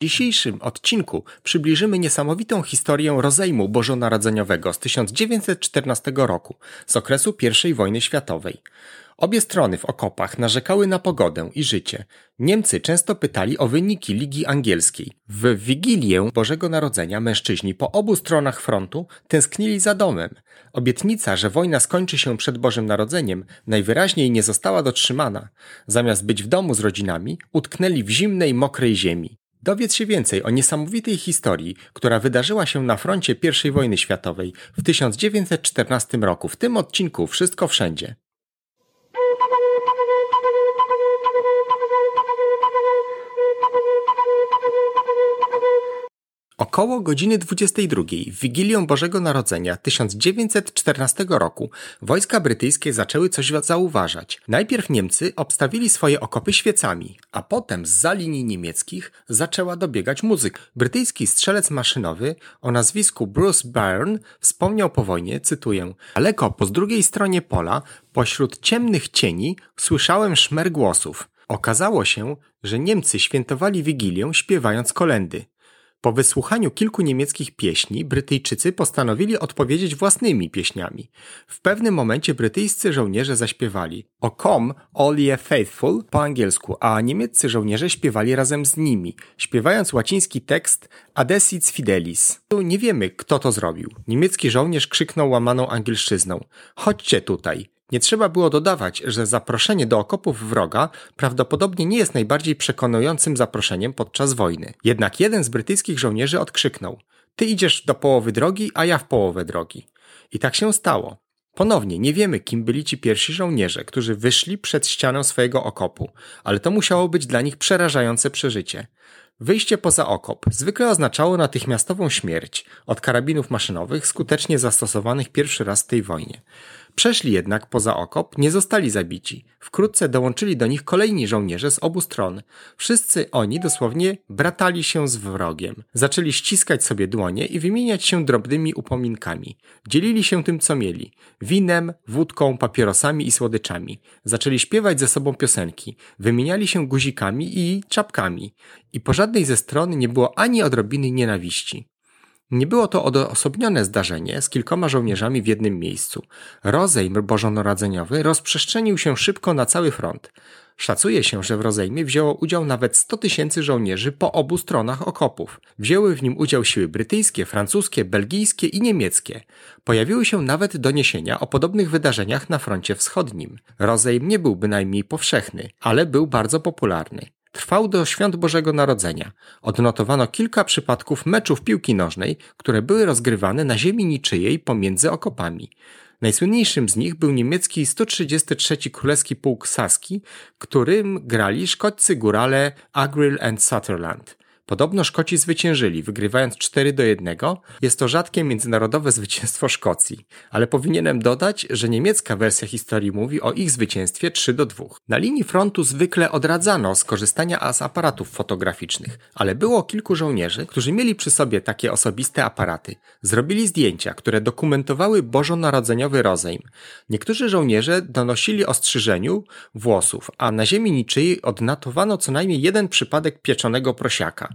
W dzisiejszym odcinku przybliżymy niesamowitą historię rozejmu bożonarodzeniowego z 1914 roku, z okresu I wojny światowej. Obie strony w okopach narzekały na pogodę i życie. Niemcy często pytali o wyniki Ligi Angielskiej. W Wigilię Bożego Narodzenia mężczyźni po obu stronach frontu tęsknili za domem. Obietnica, że wojna skończy się przed Bożym Narodzeniem, najwyraźniej nie została dotrzymana. Zamiast być w domu z rodzinami, utknęli w zimnej, mokrej ziemi. Dowiedz się więcej o niesamowitej historii, która wydarzyła się na froncie I wojny światowej w 1914 roku. W tym odcinku Wszystko Wszędzie. Około godziny 22 w Wigilię Bożego Narodzenia 1914 roku wojska brytyjskie zaczęły coś zauważać. Najpierw Niemcy obstawili swoje okopy świecami, a potem z linii niemieckich zaczęła dobiegać muzyka. Brytyjski strzelec maszynowy o nazwisku Bruce Byrne wspomniał po wojnie, cytuję, Daleko po z drugiej stronie pola, pośród ciemnych cieni, słyszałem szmer głosów. Okazało się, że Niemcy świętowali Wigilię śpiewając kolendy. Po wysłuchaniu kilku niemieckich pieśni, Brytyjczycy postanowili odpowiedzieć własnymi pieśniami. W pewnym momencie brytyjscy żołnierze zaśpiewali O come, all ye faithful po angielsku, a niemieccy żołnierze śpiewali razem z nimi, śpiewając łaciński tekst Adesic Fidelis. Tu nie wiemy, kto to zrobił. Niemiecki żołnierz krzyknął łamaną angielszczyzną. Chodźcie tutaj. Nie trzeba było dodawać, że zaproszenie do okopów wroga prawdopodobnie nie jest najbardziej przekonującym zaproszeniem podczas wojny. Jednak jeden z brytyjskich żołnierzy odkrzyknął: Ty idziesz do połowy drogi, a ja w połowę drogi. I tak się stało. Ponownie nie wiemy, kim byli ci pierwsi żołnierze, którzy wyszli przed ścianę swojego okopu, ale to musiało być dla nich przerażające przeżycie. Wyjście poza okop zwykle oznaczało natychmiastową śmierć od karabinów maszynowych skutecznie zastosowanych pierwszy raz w tej wojnie. Przeszli jednak poza okop, nie zostali zabici. Wkrótce dołączyli do nich kolejni żołnierze z obu stron. Wszyscy oni dosłownie bratali się z wrogiem. Zaczęli ściskać sobie dłonie i wymieniać się drobnymi upominkami. Dzielili się tym, co mieli. Winem, wódką, papierosami i słodyczami. Zaczęli śpiewać ze sobą piosenki. Wymieniali się guzikami i czapkami. I po żadnej ze stron nie było ani odrobiny nienawiści. Nie było to odosobnione zdarzenie z kilkoma żołnierzami w jednym miejscu. Rozejm bożonarodzeniowy rozprzestrzenił się szybko na cały front. Szacuje się, że w rozejmie wzięło udział nawet 100 tysięcy żołnierzy po obu stronach okopów. Wzięły w nim udział siły brytyjskie, francuskie, belgijskie i niemieckie. Pojawiły się nawet doniesienia o podobnych wydarzeniach na froncie wschodnim. Rozejm nie był bynajmniej powszechny, ale był bardzo popularny. Trwał do świąt Bożego Narodzenia. Odnotowano kilka przypadków meczów piłki nożnej, które były rozgrywane na ziemi niczyjej pomiędzy okopami. Najsłynniejszym z nich był niemiecki 133 Królewski Pułk Saski, którym grali szkoccy górale Agrill and Sutherland. Podobno Szkoci zwyciężyli, wygrywając 4 do 1. Jest to rzadkie międzynarodowe zwycięstwo Szkocji, ale powinienem dodać, że niemiecka wersja historii mówi o ich zwycięstwie 3 do 2. Na linii frontu zwykle odradzano skorzystania z aparatów fotograficznych, ale było kilku żołnierzy, którzy mieli przy sobie takie osobiste aparaty. Zrobili zdjęcia, które dokumentowały bożonarodzeniowy rozejm. Niektórzy żołnierze donosili o strzyżeniu włosów, a na ziemi niczyjej odnotowano co najmniej jeden przypadek pieczonego prosiaka.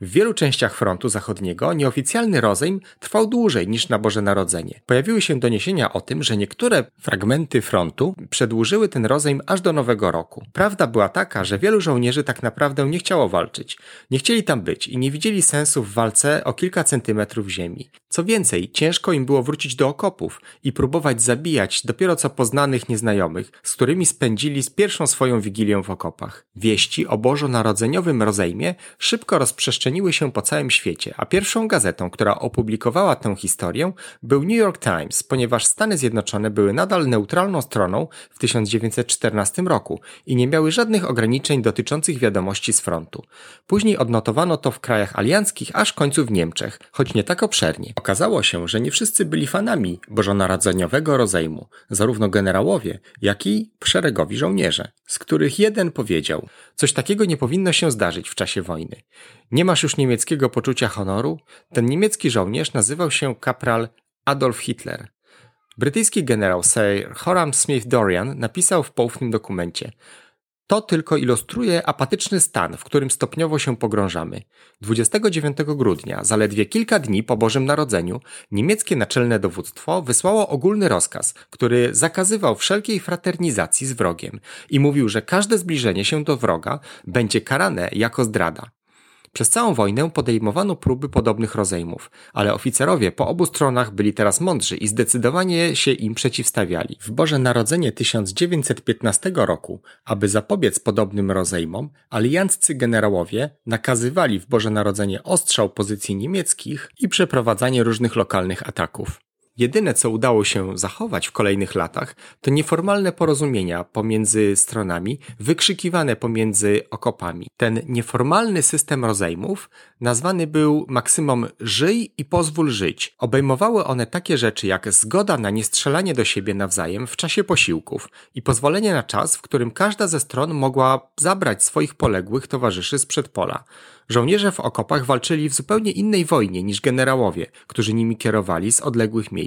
W wielu częściach frontu zachodniego nieoficjalny rozejm trwał dłużej niż na Boże Narodzenie. Pojawiły się doniesienia o tym, że niektóre fragmenty frontu przedłużyły ten rozejm aż do Nowego Roku. Prawda była taka, że wielu żołnierzy tak naprawdę nie chciało walczyć. Nie chcieli tam być i nie widzieli sensu w walce o kilka centymetrów ziemi. Co więcej, ciężko im było wrócić do okopów i próbować zabijać dopiero co poznanych nieznajomych, z którymi spędzili pierwszą swoją wigilię w okopach. Wieści o bożonarodzeniowym rozejmie szybko rozprzestrzeniły się po całym świecie, a pierwszą gazetą, która opublikowała tę historię, był New York Times, ponieważ Stany Zjednoczone były nadal neutralną stroną w 1914 roku i nie miały żadnych ograniczeń dotyczących wiadomości z frontu. Później odnotowano to w krajach alianckich, aż w końcu w Niemczech, choć nie tak obszernie. Okazało się, że nie wszyscy byli fanami bożonarodzeniowego rozejmu, zarówno generałowie, jak i szeregowi żołnierze, z których jeden powiedział: Coś takiego nie powinno się zdarzyć w czasie wojny. Nie masz już niemieckiego poczucia honoru? Ten niemiecki żołnierz nazywał się kapral Adolf Hitler. Brytyjski generał Sir Horam Smith Dorian napisał w poufnym dokumencie: To tylko ilustruje apatyczny stan, w którym stopniowo się pogrążamy. 29 grudnia, zaledwie kilka dni po Bożym Narodzeniu, niemieckie naczelne dowództwo wysłało ogólny rozkaz, który zakazywał wszelkiej fraternizacji z wrogiem i mówił, że każde zbliżenie się do wroga będzie karane jako zdrada. Przez całą wojnę podejmowano próby podobnych rozejmów, ale oficerowie po obu stronach byli teraz mądrzy i zdecydowanie się im przeciwstawiali. W Boże Narodzenie 1915 roku, aby zapobiec podobnym rozejmom, alianccy generałowie nakazywali w Boże Narodzenie ostrzał pozycji niemieckich i przeprowadzanie różnych lokalnych ataków. Jedyne, co udało się zachować w kolejnych latach, to nieformalne porozumienia pomiędzy stronami, wykrzykiwane pomiędzy okopami. Ten nieformalny system rozejmów nazwany był maksymą żyj i pozwól żyć. Obejmowały one takie rzeczy jak zgoda na niestrzelanie do siebie nawzajem w czasie posiłków i pozwolenie na czas, w którym każda ze stron mogła zabrać swoich poległych towarzyszy z przedpola. Żołnierze w okopach walczyli w zupełnie innej wojnie niż generałowie, którzy nimi kierowali z odległych miejsc.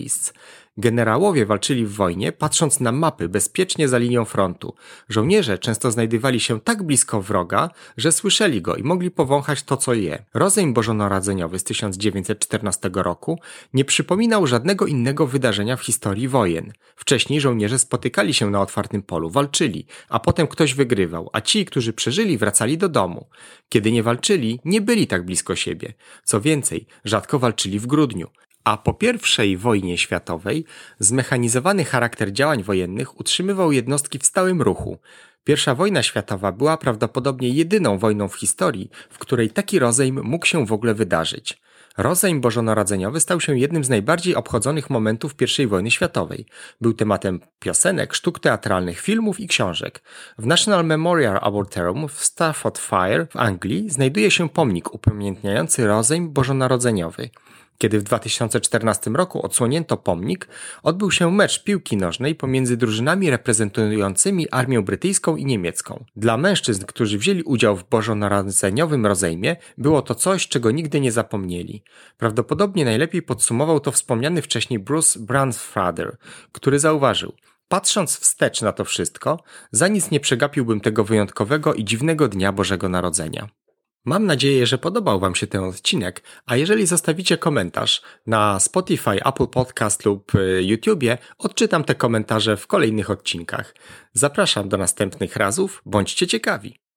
Generałowie walczyli w wojnie, patrząc na mapy bezpiecznie za linią frontu. Żołnierze często znajdywali się tak blisko wroga, że słyszeli go i mogli powąchać to, co je. Rozejm bożonarodzeniowy z 1914 roku nie przypominał żadnego innego wydarzenia w historii wojen. Wcześniej żołnierze spotykali się na otwartym polu, walczyli, a potem ktoś wygrywał, a ci, którzy przeżyli, wracali do domu. Kiedy nie walczyli, nie byli tak blisko siebie. Co więcej, rzadko walczyli w grudniu. A po I wojnie światowej zmechanizowany charakter działań wojennych utrzymywał jednostki w stałym ruchu. Pierwsza wojna światowa była prawdopodobnie jedyną wojną w historii, w której taki rozejm mógł się w ogóle wydarzyć. Rozejm bożonarodzeniowy stał się jednym z najbardziej obchodzonych momentów I wojny światowej. Był tematem piosenek, sztuk teatralnych, filmów i książek. W National Memorial Arboretum w Staffordshire w Anglii znajduje się pomnik upamiętniający rozejm bożonarodzeniowy. Kiedy w 2014 roku odsłonięto pomnik, odbył się mecz piłki nożnej pomiędzy drużynami reprezentującymi armię brytyjską i niemiecką. Dla mężczyzn, którzy wzięli udział w bożonarodzeniowym rozejmie, było to coś, czego nigdy nie zapomnieli. Prawdopodobnie najlepiej podsumował to wspomniany wcześniej Bruce Brandfather, który zauważył – Patrząc wstecz na to wszystko, za nic nie przegapiłbym tego wyjątkowego i dziwnego dnia Bożego Narodzenia. Mam nadzieję, że podobał Wam się ten odcinek, a jeżeli zostawicie komentarz na Spotify, Apple Podcast lub y, YouTubie, odczytam te komentarze w kolejnych odcinkach. Zapraszam do następnych razów, bądźcie ciekawi.